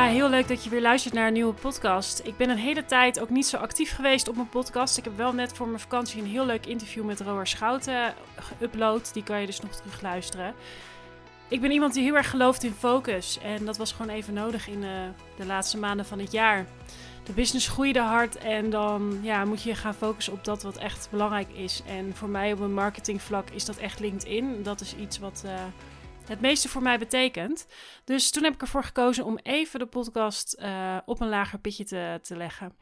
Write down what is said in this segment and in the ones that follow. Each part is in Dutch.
Ja, heel leuk dat je weer luistert naar een nieuwe podcast. Ik ben een hele tijd ook niet zo actief geweest op mijn podcast. Ik heb wel net voor mijn vakantie een heel leuk interview met Roar Schouten geüpload. Die kan je dus nog terug luisteren. Ik ben iemand die heel erg gelooft in focus. En dat was gewoon even nodig in uh, de laatste maanden van het jaar. De business groeide hard en dan ja, moet je gaan focussen op dat wat echt belangrijk is. En voor mij op een marketingvlak is dat echt LinkedIn. Dat is iets wat... Uh, het meeste voor mij betekent. Dus toen heb ik ervoor gekozen om even de podcast uh, op een lager pitje te, te leggen.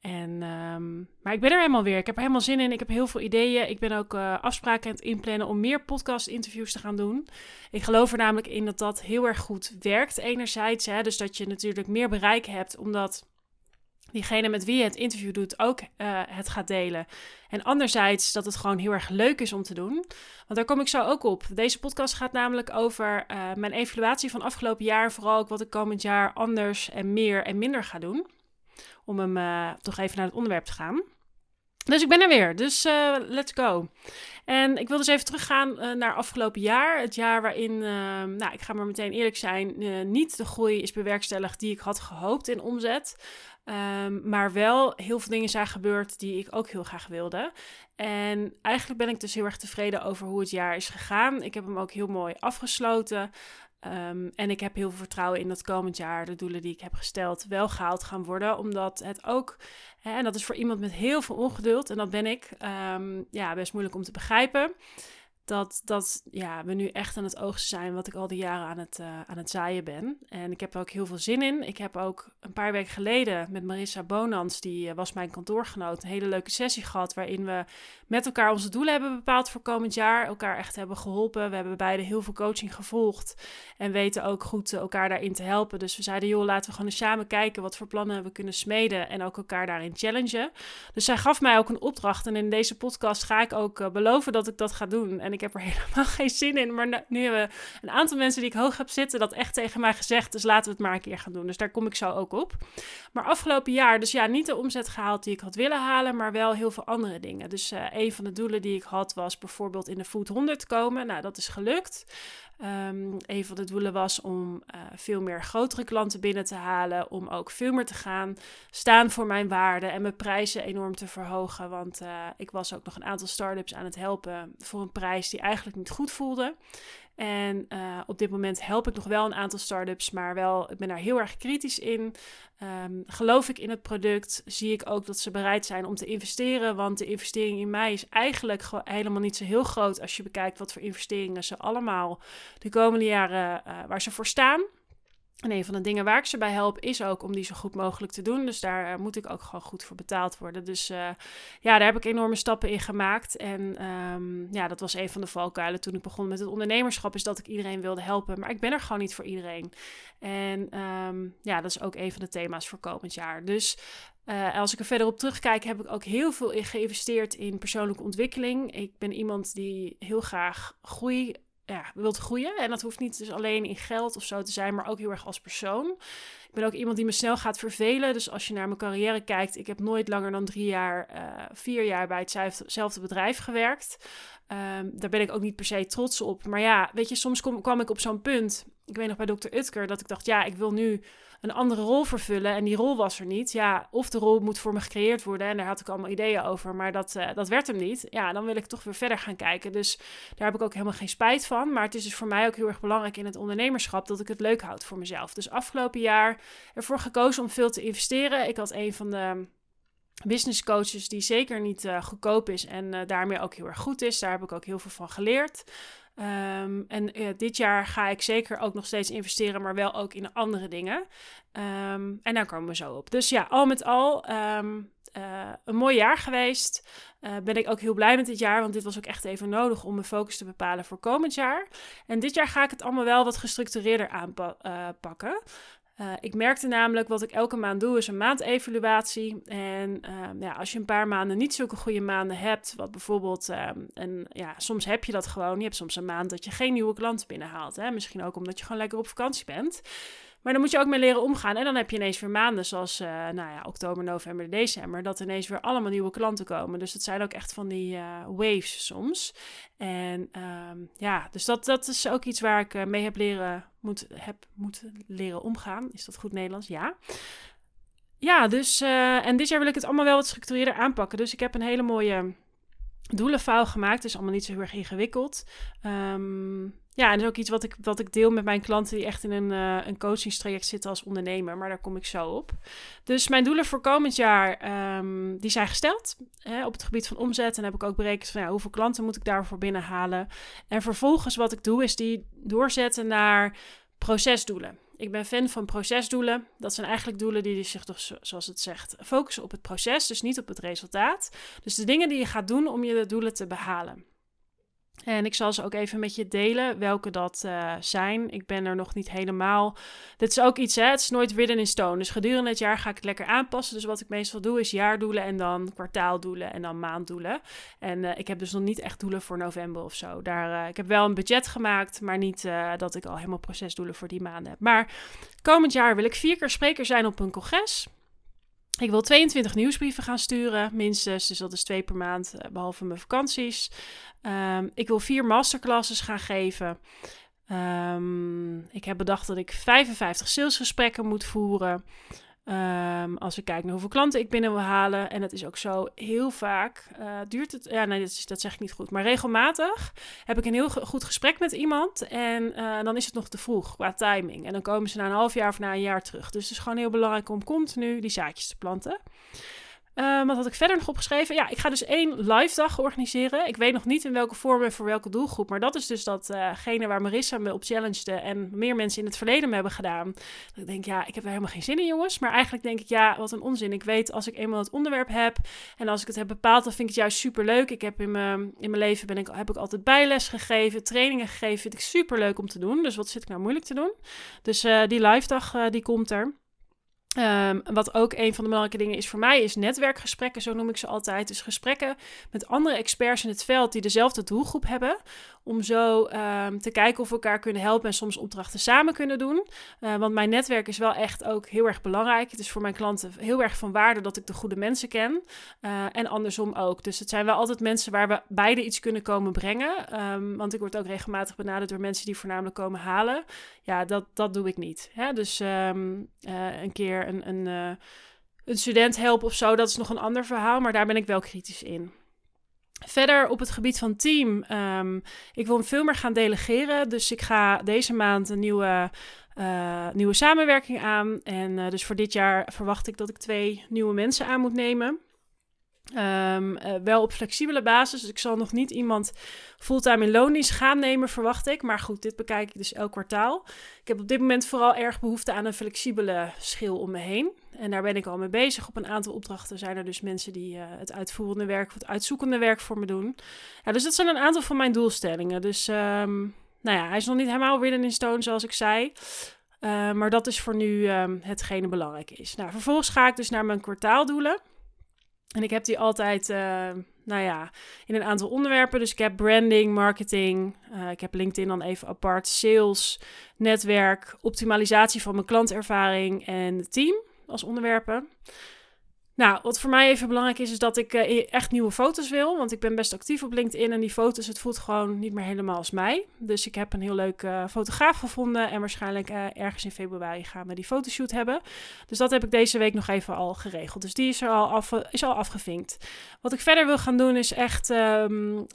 En, um, maar ik ben er helemaal weer. Ik heb er helemaal zin in. Ik heb heel veel ideeën. Ik ben ook uh, afspraken aan het inplannen om meer podcast-interviews te gaan doen. Ik geloof er namelijk in dat dat heel erg goed werkt. Enerzijds, hè, dus dat je natuurlijk meer bereik hebt, omdat diegene met wie je het interview doet ook uh, het gaat delen. En anderzijds dat het gewoon heel erg leuk is om te doen. Want daar kom ik zo ook op. Deze podcast gaat namelijk over uh, mijn evaluatie van afgelopen jaar. Vooral ook wat ik komend jaar anders en meer en minder ga doen. Om hem uh, toch even naar het onderwerp te gaan. Dus ik ben er weer. Dus let's go. En ik wil dus even teruggaan naar afgelopen jaar. Het jaar waarin, nou, ik ga maar meteen eerlijk zijn, niet de groei is bewerkstelligd die ik had gehoopt in omzet. Um, maar wel heel veel dingen zijn gebeurd die ik ook heel graag wilde. En eigenlijk ben ik dus heel erg tevreden over hoe het jaar is gegaan. Ik heb hem ook heel mooi afgesloten. Um, en ik heb heel veel vertrouwen in dat komend jaar de doelen die ik heb gesteld wel gehaald gaan worden. Omdat het ook, hè, en dat is voor iemand met heel veel ongeduld, en dat ben ik, um, ja, best moeilijk om te begrijpen dat, dat ja, we nu echt aan het oogsten zijn wat ik al die jaren aan het, uh, aan het zaaien ben. En ik heb er ook heel veel zin in. Ik heb ook een paar weken geleden met Marissa Bonans, die uh, was mijn kantoorgenoot, een hele leuke sessie gehad waarin we met elkaar onze doelen hebben bepaald voor komend jaar. Elkaar echt hebben geholpen. We hebben beide heel veel coaching gevolgd en weten ook goed uh, elkaar daarin te helpen. Dus we zeiden, joh, laten we gewoon eens samen kijken wat voor plannen we kunnen smeden en ook elkaar daarin challengen. Dus zij gaf mij ook een opdracht en in deze podcast ga ik ook beloven dat ik dat ga doen. En ik heb er helemaal geen zin in. Maar nu hebben een aantal mensen die ik hoog heb zitten dat echt tegen mij gezegd. Dus laten we het maar een keer gaan doen. Dus daar kom ik zo ook op. Maar afgelopen jaar, dus ja, niet de omzet gehaald die ik had willen halen, maar wel heel veel andere dingen. Dus uh, een van de doelen die ik had was bijvoorbeeld in de Food 100 komen. Nou, dat is gelukt. Um, een van de doelen was om uh, veel meer grotere klanten binnen te halen. Om ook veel meer te gaan staan voor mijn waarden en mijn prijzen enorm te verhogen. Want uh, ik was ook nog een aantal start-ups aan het helpen voor een prijs die eigenlijk niet goed voelde. En uh, op dit moment help ik nog wel een aantal startups, maar wel, ik ben daar heel erg kritisch in. Um, geloof ik in het product, zie ik ook dat ze bereid zijn om te investeren. Want de investering in mij is eigenlijk helemaal niet zo heel groot als je bekijkt wat voor investeringen ze allemaal de komende jaren uh, waar ze voor staan. En een van de dingen waar ik ze bij help is ook om die zo goed mogelijk te doen. Dus daar uh, moet ik ook gewoon goed voor betaald worden. Dus uh, ja, daar heb ik enorme stappen in gemaakt. En um, ja, dat was een van de valkuilen toen ik begon met het ondernemerschap. Is dat ik iedereen wilde helpen. Maar ik ben er gewoon niet voor iedereen. En um, ja, dat is ook een van de thema's voor komend jaar. Dus uh, als ik er verder op terugkijk, heb ik ook heel veel in geïnvesteerd in persoonlijke ontwikkeling. Ik ben iemand die heel graag groei ja, wilt groeien. En dat hoeft niet dus alleen in geld of zo te zijn, maar ook heel erg als persoon. Ik ben ook iemand die me snel gaat vervelen. Dus als je naar mijn carrière kijkt, ik heb nooit langer dan drie jaar, uh, vier jaar bij hetzelfde bedrijf gewerkt. Um, daar ben ik ook niet per se trots op. Maar ja, weet je, soms kom, kwam ik op zo'n punt. Ik weet nog bij dokter Utker dat ik dacht, ja, ik wil nu een andere rol vervullen. En die rol was er niet. Ja, of de rol moet voor me gecreëerd worden. En daar had ik allemaal ideeën over. Maar dat, uh, dat werd hem niet. Ja, dan wil ik toch weer verder gaan kijken. Dus daar heb ik ook helemaal geen spijt van. Maar het is dus voor mij ook heel erg belangrijk in het ondernemerschap dat ik het leuk houd voor mezelf. Dus afgelopen jaar ervoor gekozen om veel te investeren. Ik had een van de business coaches die zeker niet uh, goedkoop is en uh, daarmee ook heel erg goed is. Daar heb ik ook heel veel van geleerd. Um, en dit jaar ga ik zeker ook nog steeds investeren, maar wel ook in andere dingen. Um, en daar komen we zo op. Dus ja, al met al um, uh, een mooi jaar geweest. Uh, ben ik ook heel blij met dit jaar, want dit was ook echt even nodig om mijn focus te bepalen voor komend jaar. En dit jaar ga ik het allemaal wel wat gestructureerder aanpakken. Uh, ik merkte namelijk wat ik elke maand doe, is een maandevaluatie. En uh, ja, als je een paar maanden niet zulke goede maanden hebt, wat bijvoorbeeld, uh, en ja, soms heb je dat gewoon. Je hebt soms een maand dat je geen nieuwe klanten binnenhaalt. Hè? Misschien ook omdat je gewoon lekker op vakantie bent. Maar dan moet je ook mee leren omgaan. En dan heb je ineens weer maanden zoals uh, nou ja, oktober, november, december. Dat ineens weer allemaal nieuwe klanten komen. Dus het zijn ook echt van die uh, waves soms. En um, ja, dus dat, dat is ook iets waar ik uh, mee heb leren moet, heb moeten leren omgaan. Is dat goed Nederlands? Ja. Ja, dus en dit jaar wil ik het allemaal wel wat structureerder aanpakken. Dus ik heb een hele mooie doelenfouw gemaakt. Het is allemaal niet zo heel erg ingewikkeld. Um, ja, en dat is ook iets wat ik, wat ik deel met mijn klanten die echt in een, uh, een coachingstraject zitten als ondernemer. Maar daar kom ik zo op. Dus mijn doelen voor komend jaar, um, die zijn gesteld hè, op het gebied van omzet. En heb ik ook berekend van ja, hoeveel klanten moet ik daarvoor binnenhalen. En vervolgens wat ik doe, is die doorzetten naar procesdoelen. Ik ben fan van procesdoelen. Dat zijn eigenlijk doelen die zich, toch, zoals het zegt, focussen op het proces, dus niet op het resultaat. Dus de dingen die je gaat doen om je doelen te behalen. En ik zal ze ook even met je delen welke dat uh, zijn. Ik ben er nog niet helemaal. Dit is ook iets, hè? het is nooit written in stone. Dus gedurende het jaar ga ik het lekker aanpassen. Dus wat ik meestal doe is jaardoelen en dan kwartaaldoelen en dan maanddoelen. En uh, ik heb dus nog niet echt doelen voor november of zo. Daar, uh, ik heb wel een budget gemaakt, maar niet dat ik al helemaal procesdoelen voor die maanden heb. Maar komend jaar wil ik vier keer spreker zijn op een congres. Ik wil 22 nieuwsbrieven gaan sturen, minstens. Dus dat is twee per maand, behalve mijn vakanties. Um, ik wil vier masterclasses gaan geven. Um, ik heb bedacht dat ik 55 salesgesprekken moet voeren. Um, als ik kijk naar hoeveel klanten ik binnen wil halen. En het is ook zo heel vaak. Uh, duurt het. Ja, nee, dat, is, dat, zeg ik niet goed. Maar regelmatig heb ik een heel goed gesprek met iemand. En uh, dan is het nog te vroeg qua timing. En dan komen ze na een half jaar of na een jaar terug. Dus het is gewoon heel belangrijk om continu die zaadjes te planten. Um, wat had ik verder nog opgeschreven? Ja, ik ga dus één live dag organiseren. Ik weet nog niet in welke vorm en voor welke doelgroep. Maar dat is dus datgene uh waar Marissa me op challengede. En meer mensen in het verleden me hebben gedaan. Dat ik denk, ja, ik heb er helemaal geen zin in, jongens. Maar eigenlijk denk ik, ja, wat een onzin. Ik weet als ik eenmaal het onderwerp heb. En als ik het heb bepaald, dan vind ik het juist super leuk. Ik heb in mijn, in mijn leven ben ik, heb ik altijd bijles gegeven, trainingen gegeven. Vind ik super leuk om te doen. Dus wat zit ik nou moeilijk te doen? Dus uh, die live dag, uh, die komt er. Um, wat ook een van de belangrijke dingen is voor mij, is netwerkgesprekken, zo noem ik ze altijd. Dus gesprekken met andere experts in het veld die dezelfde doelgroep hebben. Om zo um, te kijken of we elkaar kunnen helpen en soms opdrachten samen kunnen doen. Uh, want mijn netwerk is wel echt ook heel erg belangrijk. Het is voor mijn klanten heel erg van waarde dat ik de goede mensen ken. Uh, en andersom ook. Dus het zijn wel altijd mensen waar we beide iets kunnen komen brengen. Um, want ik word ook regelmatig benaderd door mensen die voornamelijk komen halen. Ja, dat, dat doe ik niet. Hè? Dus uh, een keer een, een, een student helpen of zo, dat is nog een ander verhaal. Maar daar ben ik wel kritisch in. Verder op het gebied van team. Um, ik wil veel meer gaan delegeren. Dus ik ga deze maand een nieuwe, uh, nieuwe samenwerking aan. En uh, dus voor dit jaar verwacht ik dat ik twee nieuwe mensen aan moet nemen. Um, uh, wel op flexibele basis. Dus ik zal nog niet iemand fulltime in loondienst gaan nemen, verwacht ik. Maar goed, dit bekijk ik dus elk kwartaal. Ik heb op dit moment vooral erg behoefte aan een flexibele schil om me heen. En daar ben ik al mee bezig. Op een aantal opdrachten zijn er dus mensen die uh, het uitvoerende werk of het uitzoekende werk voor me doen. Ja, dus dat zijn een aantal van mijn doelstellingen. Dus um, nou ja, hij is nog niet helemaal written in stone, zoals ik zei. Uh, maar dat is voor nu hetgene belangrijk is. Nou, vervolgens ga ik dus naar mijn kwartaaldoelen. En ik heb die altijd, uh, nou ja, in een aantal onderwerpen. Dus ik heb branding, marketing. Uh, ik heb LinkedIn dan even apart. Sales, netwerk, optimalisatie van mijn klantervaring en team als onderwerpen. Nou, wat voor mij even belangrijk is, is dat ik uh, echt nieuwe foto's wil. Want ik ben best actief op LinkedIn en die foto's, het voelt gewoon niet meer helemaal als mij. Dus ik heb een heel leuk uh, fotograaf gevonden en waarschijnlijk uh, ergens in februari gaan we die fotoshoot hebben. Dus dat heb ik deze week nog even al geregeld. Dus die is, er al, af, is al afgevinkt. Wat ik verder wil gaan doen is echt um,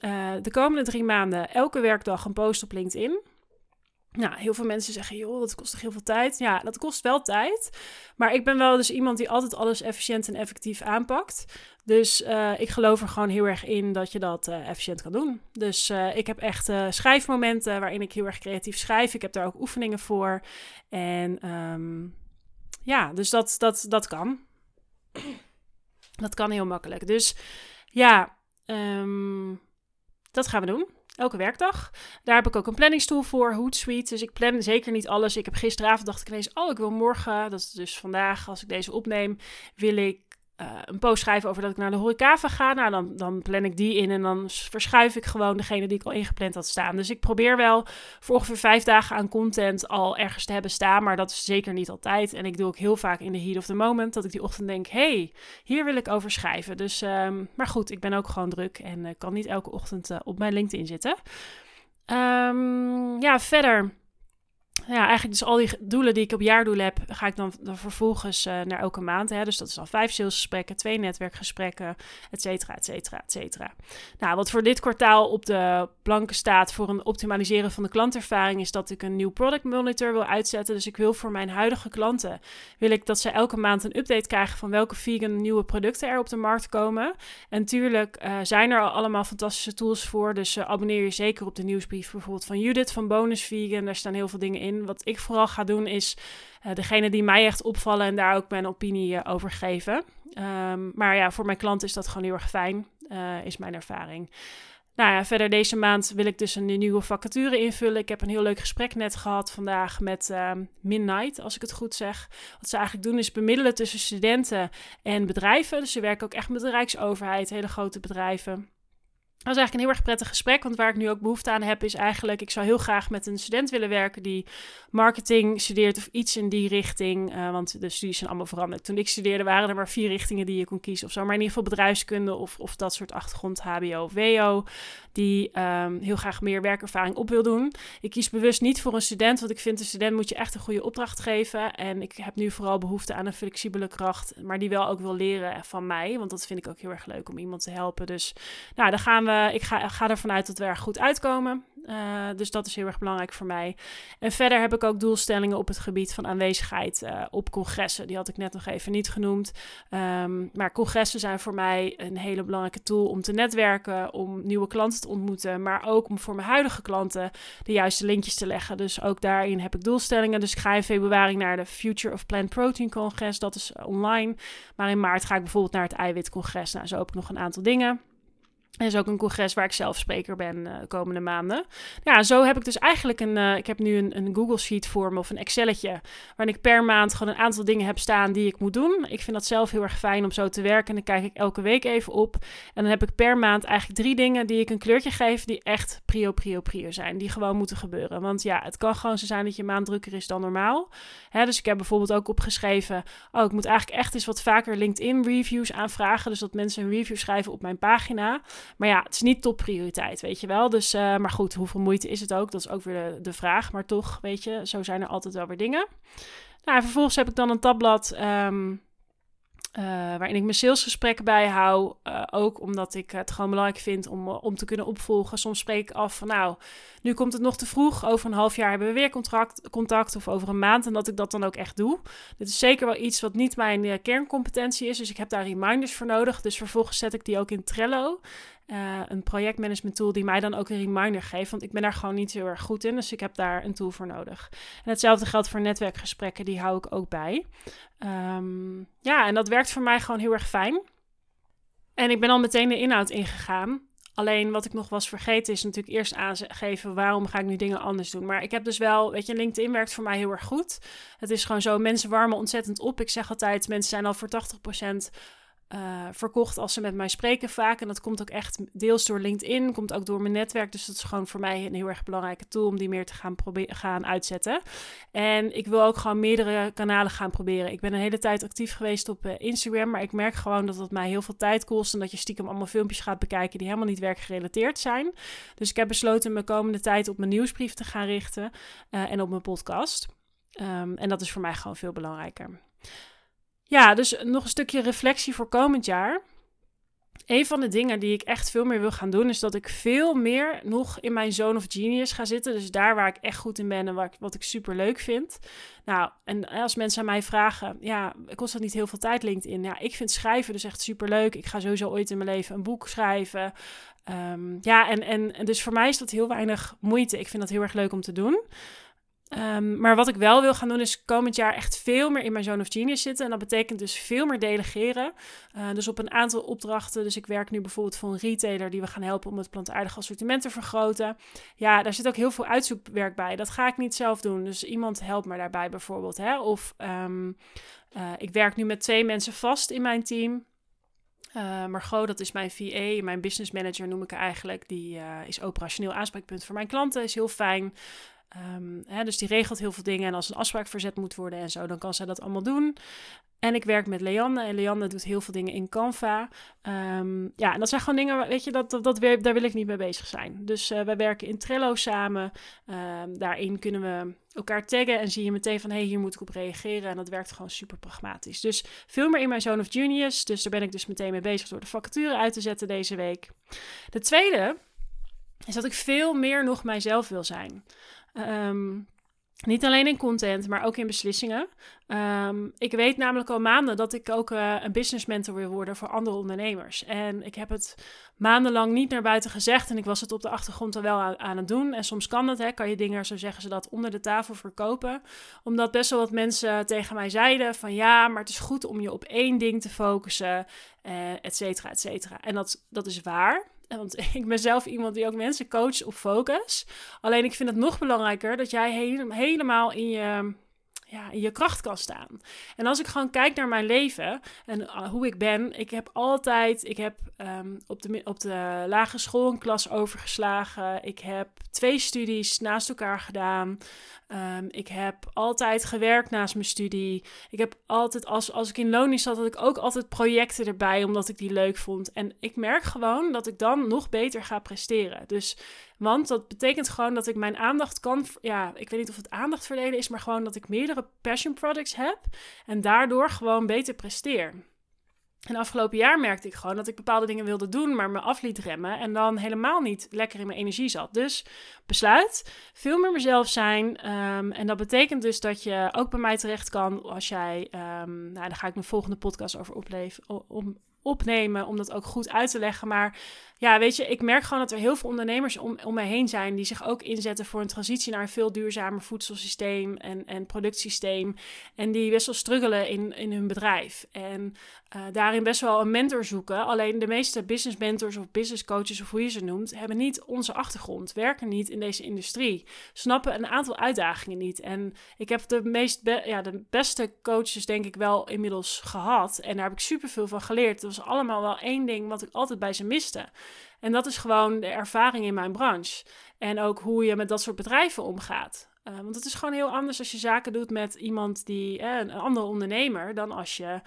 de komende drie maanden elke werkdag een post op LinkedIn. Nou, heel veel mensen zeggen, joh, dat kost toch heel veel tijd. Ja, dat kost wel tijd. Maar ik ben wel dus iemand die altijd alles efficiënt en effectief aanpakt. Dus uh, ik geloof er gewoon heel erg in dat je dat uh, efficiënt kan doen. Dus uh, ik heb echt schrijfmomenten waarin ik heel erg creatief schrijf. Ik heb daar ook oefeningen voor. En um, ja, dus dat, dat, dat kan. Dat kan heel makkelijk. Dus ja, um, dat gaan we doen. Elke werkdag. Daar heb ik ook een planningstoel voor, Hootsuite. Dus ik plan zeker niet alles. Ik heb gisteravond dacht ik ineens, oh, ik wil morgen, dat is dus vandaag als ik deze opneem, wil ik uh, een post schrijven over dat ik naar de horecava ga. Nou, dan, dan plan ik die in en dan verschuif ik gewoon degene die ik al ingepland had staan. Dus ik probeer wel voor ongeveer vijf dagen aan content al ergens te hebben staan. Maar dat is zeker niet altijd. En ik doe ook heel vaak in de heat of the moment dat ik die ochtend denk, hey, hier wil ik over schrijven. Dus, um, maar goed, ik ben ook gewoon druk en uh, kan niet elke ochtend uh, op mijn LinkedIn zitten. Um, ja, verder ja, eigenlijk dus al die doelen die ik op jaardoelen heb, ga ik dan, dan vervolgens uh, naar elke maand. Hè. Dus dat is dan vijf salesgesprekken, twee netwerkgesprekken, et cetera, et cetera, et cetera. Nou, wat voor dit kwartaal op de planken staat voor een optimaliseren van de klantervaring, is dat ik een nieuw product monitor wil uitzetten. Dus ik wil voor mijn huidige klanten, wil ik dat ze elke maand een update krijgen van welke vegan nieuwe producten er op de markt komen. En natuurlijk uh, zijn er al allemaal fantastische tools voor, dus uh, abonneer je zeker op de nieuwsbrief bijvoorbeeld van Judith van Bonus Vegan. Daar staan heel veel dingen in. Wat ik vooral ga doen is uh, degene die mij echt opvallen en daar ook mijn opinie uh, over geven. Um, maar ja, voor mijn klanten is dat gewoon heel erg fijn, uh, is mijn ervaring. Nou ja, verder deze maand wil ik dus een nieuwe vacature invullen. Ik heb een heel leuk gesprek net gehad vandaag met uh, Midnight, als ik het goed zeg. Wat ze eigenlijk doen is bemiddelen tussen studenten en bedrijven. Dus ze werken ook echt met de Rijksoverheid, hele grote bedrijven. Dat is eigenlijk een heel erg prettig gesprek, want waar ik nu ook behoefte aan heb, is eigenlijk, ik zou heel graag met een student willen werken die marketing studeert of iets in die richting, uh, want de studies zijn allemaal veranderd. Toen ik studeerde waren er maar vier richtingen die je kon kiezen of zo, maar in ieder geval bedrijfskunde of, of dat soort achtergrond, HBO of WO, die um, heel graag meer werkervaring op wil doen. Ik kies bewust niet voor een student, want ik vind een student moet je echt een goede opdracht geven en ik heb nu vooral behoefte aan een flexibele kracht, maar die wel ook wil leren van mij, want dat vind ik ook heel erg leuk om iemand te helpen. Dus nou, dan gaan we uh, ik ga, ga ervan uit dat we er goed uitkomen. Uh, dus dat is heel erg belangrijk voor mij. En verder heb ik ook doelstellingen op het gebied van aanwezigheid uh, op congressen. Die had ik net nog even niet genoemd. Um, maar congressen zijn voor mij een hele belangrijke tool om te netwerken, om nieuwe klanten te ontmoeten, maar ook om voor mijn huidige klanten de juiste linkjes te leggen. Dus ook daarin heb ik doelstellingen. Dus ik ga in februari naar de Future of Plant Protein Congres. Dat is online. Maar in maart ga ik bijvoorbeeld naar het Eiwitcongres. Nou, zo heb ik nog een aantal dingen. Er is ook een congres waar ik zelf spreker ben uh, komende maanden. Ja, zo heb ik dus eigenlijk een. Uh, ik heb nu een, een, Google Sheet voor me of een Excelletje. Waarin ik per maand gewoon een aantal dingen heb staan die ik moet doen. Ik vind dat zelf heel erg fijn om zo te werken. En dan kijk ik elke week even op. En dan heb ik per maand eigenlijk drie dingen die ik een kleurtje geef. Die echt prio, prio, prio zijn. Die gewoon moeten gebeuren. Want ja, het kan gewoon zo zijn dat je maand drukker is dan normaal. Hè, dus ik heb bijvoorbeeld ook opgeschreven. Oh, ik moet eigenlijk echt eens wat vaker LinkedIn reviews aanvragen. Dus dat mensen een review schrijven op mijn pagina. Maar ja, het is niet topprioriteit, weet je wel. Dus, uh, maar goed, hoeveel moeite is het ook? Dat is ook weer de, vraag. Maar toch, weet je, zo zijn er altijd wel weer dingen. Nou, vervolgens heb ik dan een tabblad um, uh, waarin ik mijn salesgesprekken bijhoud. Uh, ook omdat ik het gewoon belangrijk vind om, om te kunnen opvolgen. Soms spreek ik af van nou, nu komt het nog te vroeg. Over een half jaar hebben we weer contract, contact of over een maand. En dat ik dat dan ook echt doe. Dit is zeker wel iets wat niet mijn kerncompetentie is. Dus ik heb daar reminders voor nodig. Dus vervolgens zet ik die ook in Trello. Een projectmanagement tool die mij dan ook een reminder geeft. Want ik ben daar gewoon niet heel erg goed in. Dus ik heb daar een tool voor nodig. En hetzelfde geldt voor netwerkgesprekken. Die hou ik ook bij. Um, ja, en dat werkt voor mij gewoon heel erg fijn. En ik ben al meteen de inhoud ingegaan. Alleen wat ik nog was vergeten is natuurlijk eerst aangeven waarom ga ik nu dingen anders doen. Maar ik heb dus wel, weet je, LinkedIn werkt voor mij heel erg goed. Het is gewoon zo, mensen warmen ontzettend op. Ik zeg altijd, mensen zijn al voor 80% uh, verkocht als ze met mij spreken vaak. En dat komt ook echt deels door LinkedIn, komt ook door mijn netwerk. Dus dat is gewoon voor mij een heel erg belangrijke tool om die meer te gaan, gaan uitzetten. En ik wil ook gewoon meerdere kanalen gaan proberen. Ik ben een hele tijd actief geweest op uh, Instagram, maar ik merk gewoon dat het mij heel veel tijd kost. En dat je stiekem allemaal filmpjes gaat bekijken die helemaal niet werkgerelateerd zijn. Dus ik heb besloten mijn komende tijd op mijn nieuwsbrief te gaan richten uh, en op mijn podcast. Um, en dat is voor mij gewoon veel belangrijker. Ja, dus nog een stukje reflectie voor komend jaar. Een van de dingen die ik echt veel meer wil gaan doen, is dat ik veel meer nog in mijn zone of genius ga zitten. Dus daar waar ik echt goed in ben en wat ik, wat ik super leuk vind. Nou, en als mensen aan mij vragen, ja, kost dat niet heel veel tijd LinkedIn? Ja, ik vind schrijven dus echt super leuk. Ik ga sowieso ooit in mijn leven een boek schrijven. Um, ja, en, en dus voor mij is dat heel weinig moeite. Ik vind dat heel erg leuk om te doen. Um, maar wat ik wel wil gaan doen is komend jaar echt veel meer in mijn zone of genius zitten. En dat betekent dus veel meer delegeren. Uh, dus op een aantal opdrachten. Dus ik werk nu bijvoorbeeld voor een retailer die we gaan helpen om het plantaardig assortiment te vergroten. Ja, daar zit ook heel veel uitzoekwerk bij. Dat ga ik niet zelf doen. Dus iemand helpt me daarbij bijvoorbeeld. Hè? Of um, uh, ik werk nu met twee mensen vast in mijn team. Uh, Margot, dat is mijn VA, mijn business manager noem ik haar eigenlijk. Die is operationeel aanspreekpunt voor mijn klanten. Is heel fijn. Ehm, dus die regelt heel veel dingen. En als een afspraak verzet moet worden en zo, dan kan zij dat allemaal doen. En ik werk met Leanne. En Leanne doet heel veel dingen in Canva. Ehm, ja, en dat zijn gewoon dingen, weet je, dat, dat, daar wil ik niet mee bezig zijn. Dus uh, wij werken in Trello samen. Um, daarin kunnen we elkaar taggen en zie je meteen van... hé, hey, hier moet ik op reageren. En dat werkt gewoon super pragmatisch. Dus veel meer in mijn zone of genius. Dus daar ben ik dus meteen mee bezig door de vacature uit te zetten deze week. De tweede is dat ik veel meer nog mijzelf wil zijn. Um, niet alleen in content, maar ook in beslissingen. Um, ik weet namelijk al maanden dat ik ook uh, een business mentor wil worden voor andere ondernemers. En ik heb het maandenlang niet naar buiten gezegd. En ik was het op de achtergrond wel aan, het doen. En soms kan dat, hè, kan je dingen, zo zeggen ze dat, onder de tafel verkopen. Omdat best wel wat mensen tegen mij zeiden van ja, maar het is goed om je op één ding te focussen, uh, et cetera, et cetera. En dat, dat is waar. Want ik ben zelf iemand die ook mensen coacht op focus. Alleen ik vind het nog belangrijker dat jij helemaal in je ja, in je kracht kan staan. En als ik gewoon kijk naar mijn leven en eh, hoe ik ben, ik heb altijd, ik heb um, op, de, op de lagere school een klas overgeslagen. Ik heb twee studies naast elkaar gedaan. Um, ik heb altijd gewerkt naast mijn studie. Ik heb altijd, als, als ik in loondienst zat, had ik ook altijd projecten erbij, omdat ik die leuk vond. En ik merk gewoon dat ik dan nog beter ga presteren. Dus want dat betekent gewoon dat ik mijn aandacht kan. Ja, ik weet niet of het aandacht verdelen is, maar gewoon dat ik meerdere passion products heb. En daardoor gewoon beter presteer. En afgelopen jaar merkte ik gewoon dat ik bepaalde dingen wilde doen, maar me af liet remmen. En dan helemaal niet lekker in mijn energie zat. Dus besluit, veel meer mezelf zijn. Um, en dat betekent dus dat je ook bij mij terecht kan als jij. Um, nou, daar ga ik mijn volgende podcast over opleven, om, opnemen om dat ook goed uit te leggen. Maar ja, weet je, ik merk gewoon dat er heel veel ondernemers om, om mij heen zijn die zich ook inzetten voor een transitie naar een veel duurzamer voedselsysteem en, en productsysteem. En die best wel struggelen in, in hun bedrijf. En uh, daarin best wel een mentor zoeken. Alleen de meeste business mentors of business coaches, of hoe je ze noemt, hebben niet onze achtergrond, werken niet in deze industrie, snappen een aantal uitdagingen niet. En ik heb de, meest ja, de beste coaches, denk ik, wel inmiddels gehad. En daar heb ik superveel van geleerd. Het was allemaal wel één ding wat ik altijd bij ze miste. En dat is gewoon de ervaring in mijn branche. En ook hoe je met dat soort bedrijven omgaat. Uh, want het is gewoon heel anders als je zaken doet met iemand die, eh, een andere ondernemer, dan als je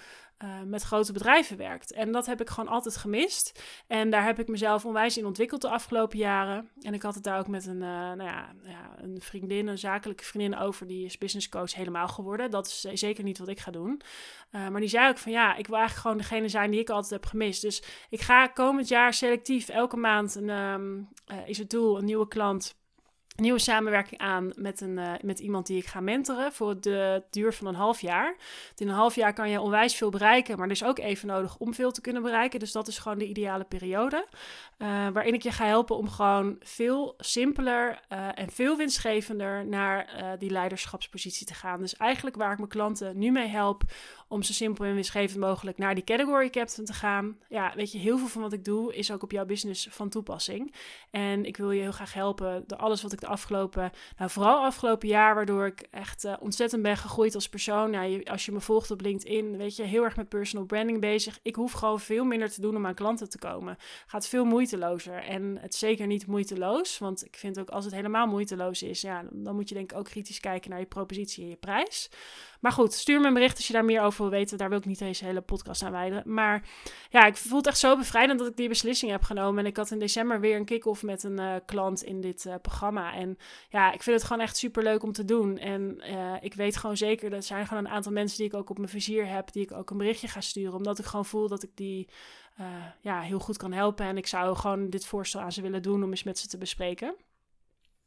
uh, met grote bedrijven werkt. En dat heb ik gewoon altijd gemist. En daar heb ik mezelf onwijs in ontwikkeld de afgelopen jaren. En ik had het daar ook met een, uh, nou ja, ja, een vriendin, een zakelijke vriendin over, die is business coach helemaal geworden. Dat is zeker niet wat ik ga doen. Uh, maar die zei ook van ja, ik wil eigenlijk gewoon degene zijn die ik altijd heb gemist. Dus ik ga komend jaar selectief elke maand een, um, is het doel, een nieuwe klant nieuwe samenwerking aan met, een, uh, met iemand die ik ga mentoren voor de duur van een half jaar. in een half jaar kan je onwijs veel bereiken, maar er is ook even nodig om veel te kunnen bereiken. Dus dat is gewoon de ideale periode. Uh, waarin ik je ga helpen om gewoon veel simpeler uh, en veel winstgevender naar die leiderschapspositie te gaan. Dus eigenlijk waar ik mijn klanten nu mee help om zo simpel en winstgevend mogelijk naar die category captain te gaan. Ja, weet je, heel veel van wat ik doe is ook op jouw business van toepassing. En ik wil je heel graag helpen door alles wat ik de afgelopen, nou vooral afgelopen jaar, waardoor ik echt uh, ontzettend ben gegroeid als persoon. Je, als je me volgt op LinkedIn, weet je, heel erg met personal branding bezig. Ik hoef gewoon veel minder te doen om aan klanten te komen. Gaat veel moeitelozer. En het zeker niet moeiteloos, want ik vind ook als het helemaal moeiteloos is, ja, dan moet je denk ik ook kritisch kijken naar je propositie en je prijs. Maar goed, stuur me een bericht als je daar meer over wil weten. Daar wil ik niet deze hele podcast aan wijden. Maar ja, ik voel het echt zo bevrijdend dat ik die beslissing heb genomen. En ik had in december weer een kick-off met een uh, klant in dit uh, programma. En ja, ik vind het gewoon echt super leuk om te doen. En uh, ik weet gewoon zeker, dat er zijn gewoon een aantal mensen die ik ook op mijn vizier heb. Die ik ook een berichtje ga sturen. Omdat ik gewoon voel dat ik die ja, heel goed kan helpen. En ik zou gewoon dit voorstel aan ze willen doen om eens met ze te bespreken.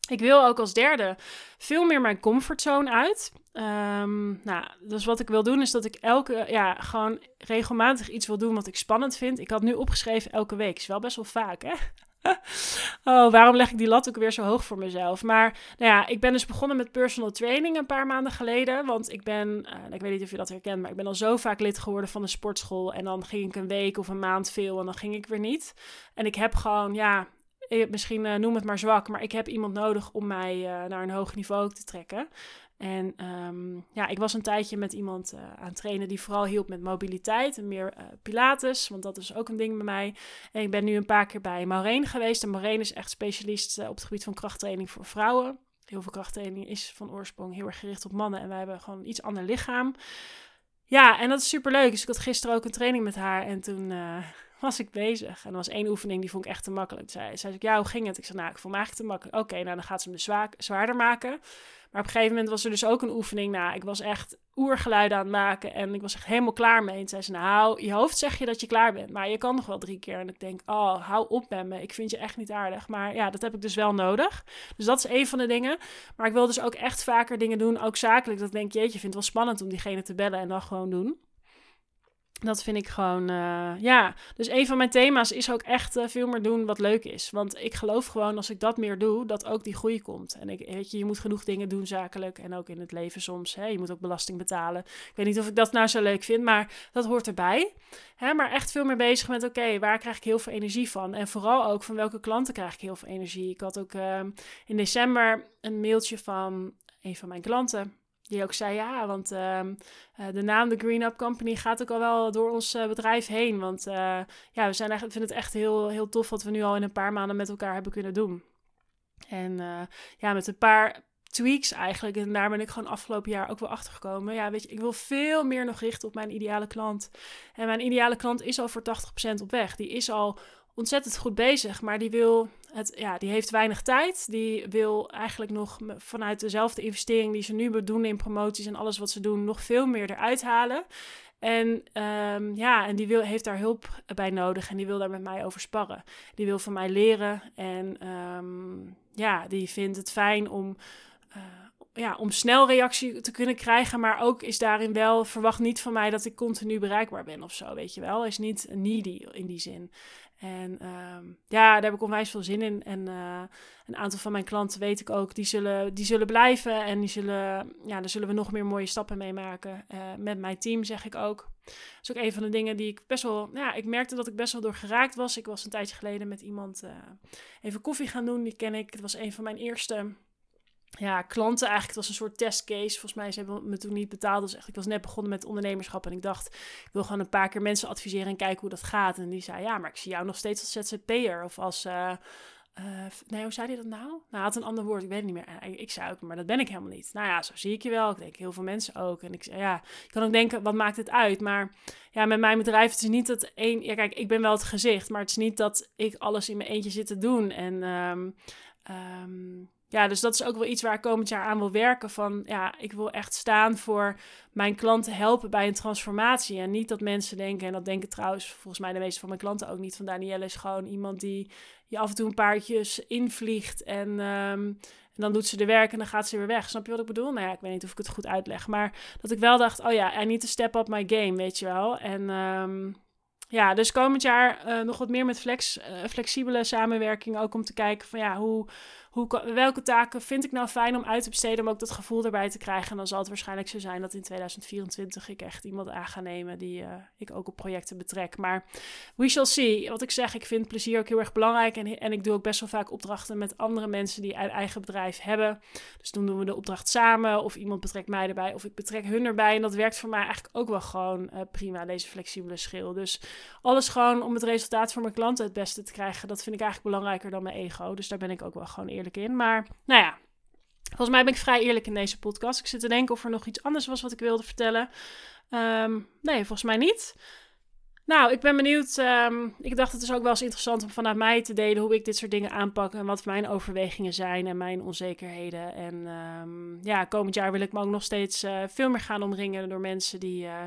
Ik wil ook als derde veel meer mijn comfortzone uit. Um, nou, dus wat ik wil doen is dat ik elke, ja, gewoon regelmatig iets wil doen wat ik spannend vind. Ik had nu opgeschreven elke week. Is wel best wel vaak, hè? oh, waarom leg ik die lat ook weer zo hoog voor mezelf? Maar nou ja, ik ben dus begonnen met personal training een paar maanden geleden. Want ik ben, uh, ik weet niet of je dat herkent, maar ik ben al zo vaak lid geworden van een sportschool. En dan ging ik een week of een maand veel en dan ging ik weer niet. En ik heb gewoon, ja, misschien uh, noem het maar zwak, maar ik heb iemand nodig om mij uh, naar een hoog niveau te trekken. En um, ja, ik was een tijdje met iemand aan het trainen die vooral hielp met mobiliteit en meer pilates, want dat is ook een ding bij mij. En ik ben nu een paar keer bij Maureen geweest en Maureen is echt specialist op het gebied van krachttraining voor vrouwen. heel veel krachttraining is van oorsprong heel erg gericht op mannen. En wij hebben gewoon iets ander lichaam. Ja, en dat is super leuk. Dus ik had gisteren ook een training met haar. En toen was ik bezig. En er was één oefening die vond ik echt te makkelijk. Zij zei, ja, hoe ging het? Ik zei, nou, ik vond me eigenlijk te makkelijk. Oké, nou dan gaat ze hem dus zwaarder maken. Maar op een gegeven moment was er dus ook een oefening. Nou, ik was echt oergeluiden aan het maken en ik was echt helemaal klaar mee. En zei ze, nou, je hoofd zeg je dat je klaar bent, maar je kan nog wel drie keer. En ik denk, oh, hou op met me. Ik vind je echt niet aardig. Maar ja, dat heb ik dus wel nodig. Dus dat is een van de dingen. Maar ik wil dus ook echt vaker dingen doen, ook zakelijk. Dat ik denk, jeetje, ik vind het wel spannend om diegene te bellen en dan gewoon doen. Dat vind ik gewoon, uh, ja. Dus een van mijn thema's is ook echt uh, veel meer doen wat leuk is. Want ik geloof gewoon als ik dat meer doe, dat ook die groei komt. En ik, weet je, je moet genoeg dingen doen zakelijk en ook in het leven soms. Hè, je moet ook belasting betalen. Ik weet niet of ik dat nou zo leuk vind, maar dat hoort erbij. Hè, maar echt veel meer bezig met, oké, waar krijg ik heel veel energie van? En vooral ook van welke klanten krijg ik heel veel energie? Ik had ook uh, in december een mailtje van een van mijn klanten. Die ook zei, ja, want ehm, eh, de naam de Green Up Company gaat ook al wel door ons uh, bedrijf heen. Want uh, ja, we zijn eigenlijk, vinden het echt heel, heel tof wat we nu al in een paar maanden met elkaar hebben kunnen doen. En ja, met een paar tweaks eigenlijk. En daar ben ik gewoon afgelopen jaar ook wel achter gekomen. Ja, weet je, ik wil veel meer nog richten op mijn ideale klant. En mijn ideale klant is al voor 80% op weg. Die is al ontzettend goed bezig, maar die wil het, ja, die heeft weinig tijd. Die wil eigenlijk nog vanuit dezelfde investering die ze nu doen in promoties en alles wat ze doen, nog veel meer eruit halen. En um, ja, en die wil, heeft daar hulp bij nodig en die wil daar met mij over sparren. Die wil van mij leren en um, ja, die vindt het fijn om. Ja, om snel reactie te kunnen krijgen. Maar ook is daarin wel, verwacht niet van mij dat ik continu bereikbaar ben of zo, weet je wel. Is niet needy in die zin. En um, ja, daar heb ik onwijs veel zin in. En uh, een aantal van mijn klanten weet ik ook, die zullen, die zullen blijven. En die zullen, ja, daar zullen we nog meer mooie stappen mee maken. Uh, met mijn team zeg ik ook. Dat is ook een van de dingen die ik best wel, ja, ik merkte dat ik best wel door geraakt was. Ik was een tijdje geleden met iemand uh, even koffie gaan doen, die ken ik. Het was een van mijn eerste ja, klanten eigenlijk. Het was een soort testcase. Volgens mij ze hebben me toen niet betaald. Dus echt, ik was net begonnen met ondernemerschap. En ik dacht, ik wil gewoon een paar keer mensen adviseren en kijken hoe dat gaat. En die zei, ja, maar ik zie jou nog steeds als ZZP'er. Of als... Uh, uh, nee, hoe zei hij dat nou? Nou, hij had een ander woord, ik weet het niet meer. Ik, ik zei ook, maar dat ben ik helemaal niet. Nou ja, zo zie ik je wel. Ik denk heel veel mensen ook. En ik zei, ja, je kan ook denken, wat maakt het uit? Maar ja, met mijn bedrijf, het is niet dat één... Ja, kijk, ik ben wel het gezicht, maar het is niet dat ik alles in mijn eentje zit te doen. En um, ja, dus dat is ook wel iets waar ik komend jaar aan wil werken. Van ja, ik wil echt staan voor mijn klanten helpen bij een transformatie. En niet dat mensen denken, en dat denken trouwens volgens mij de meeste van mijn klanten ook niet. Van Danielle is gewoon iemand die je af en toe een paardjes invliegt. En, um, en dan doet ze de werk en dan gaat ze weer weg. Snap je wat ik bedoel? Nou ja, ik weet niet of ik het goed uitleg. Maar dat ik wel dacht, oh ja, I need to step up my game, weet je wel. En um, ja, dus komend jaar uh, nog wat meer met flex, uh, flexibele samenwerking. Ook om te kijken van ja, hoe welke taken vind ik nou fijn om uit te besteden, om ook dat gevoel erbij te krijgen. En dan zal het waarschijnlijk zo zijn dat in 2024 ik echt iemand aan ga nemen die uh, ik ook op projecten betrek. Maar we shall see. Wat ik zeg, ik vind plezier ook heel erg belangrijk. En, en ik doe ook best wel vaak opdrachten met andere mensen die een eigen bedrijf hebben. Dus dan doen we de opdracht samen, of iemand betrekt mij erbij, of ik betrek hun erbij. En dat werkt voor mij eigenlijk ook wel gewoon uh, prima, deze flexibele schil. Dus alles gewoon om het resultaat voor mijn klanten het beste te krijgen, dat vind ik eigenlijk belangrijker dan mijn ego. Dus daar ben ik ook wel gewoon eerlijk in. Maar nou ja, volgens mij ben ik vrij eerlijk in deze podcast. Ik zit te denken of er nog iets anders was wat ik wilde vertellen. Um, nee, volgens mij niet. Nou, ik ben benieuwd. Um, ik dacht het is ook wel eens interessant om vanuit mij te delen hoe ik dit soort dingen aanpak en wat mijn overwegingen zijn en mijn onzekerheden. En um, ja, komend jaar wil ik me ook nog steeds uh, veel meer gaan omringen door mensen die. Uh,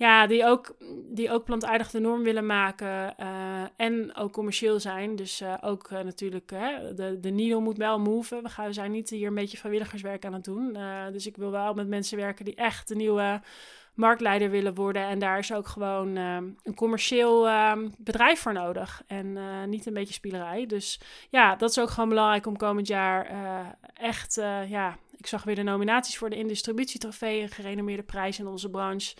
ja, die ook, die ook plantaardig de norm willen maken uh, en ook commercieel zijn. Dus uh, ook uh, natuurlijk, de, de needle moet wel move. We, gaan, we zijn niet hier een beetje vrijwilligerswerk aan het doen. dus ik wil wel met mensen werken die echt de nieuwe marktleider willen worden. En daar is ook gewoon een commercieel bedrijf voor nodig. En niet een beetje spielerij. Dus ja, dat is ook gewoon belangrijk om komend jaar echt, ja... Ik zag weer de nominaties voor de Indistributietrofee, een gerenommeerde prijs in onze branche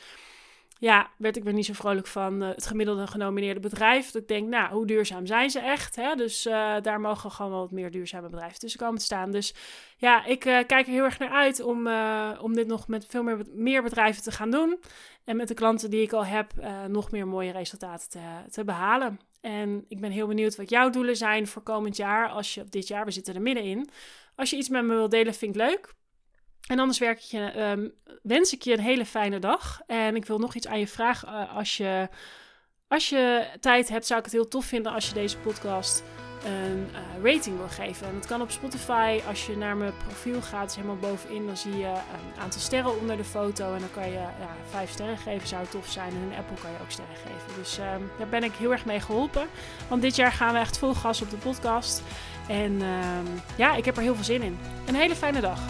ja, werd ik weer niet zo vrolijk van uh, het gemiddelde genomineerde bedrijf. Dat ik denk, nou, hoe duurzaam zijn ze echt? Hè? Dus uh, daar mogen gewoon wel wat meer duurzame bedrijven tussen komen te staan. Dus ja, ik uh, kijk er heel erg naar uit om, om dit nog met veel meer, meer bedrijven te gaan doen. En met de klanten die ik al heb, nog meer mooie resultaten te, te behalen. En ik ben heel benieuwd wat jouw doelen zijn voor komend jaar. Als je dit jaar, we zitten er middenin. Als je iets met me wilt delen, vind ik leuk. En anders ehm, wens ik je een hele fijne dag. En ik wil nog iets aan je vragen. Eh, als, je, als je tijd hebt, zou ik het heel tof vinden als je deze podcast een uh, rating wil geven. En dat kan op Spotify. Als je naar mijn profiel gaat, is helemaal bovenin, dan zie je een aantal sterren onder de foto. En dan kan je ja, vijf sterren geven, zou tof zijn. En in Apple kan je ook sterren geven. Dus um, daar ben ik heel erg mee geholpen. Want dit jaar gaan we echt vol gas op de podcast. En ja, ik heb er heel veel zin in. Een hele fijne dag.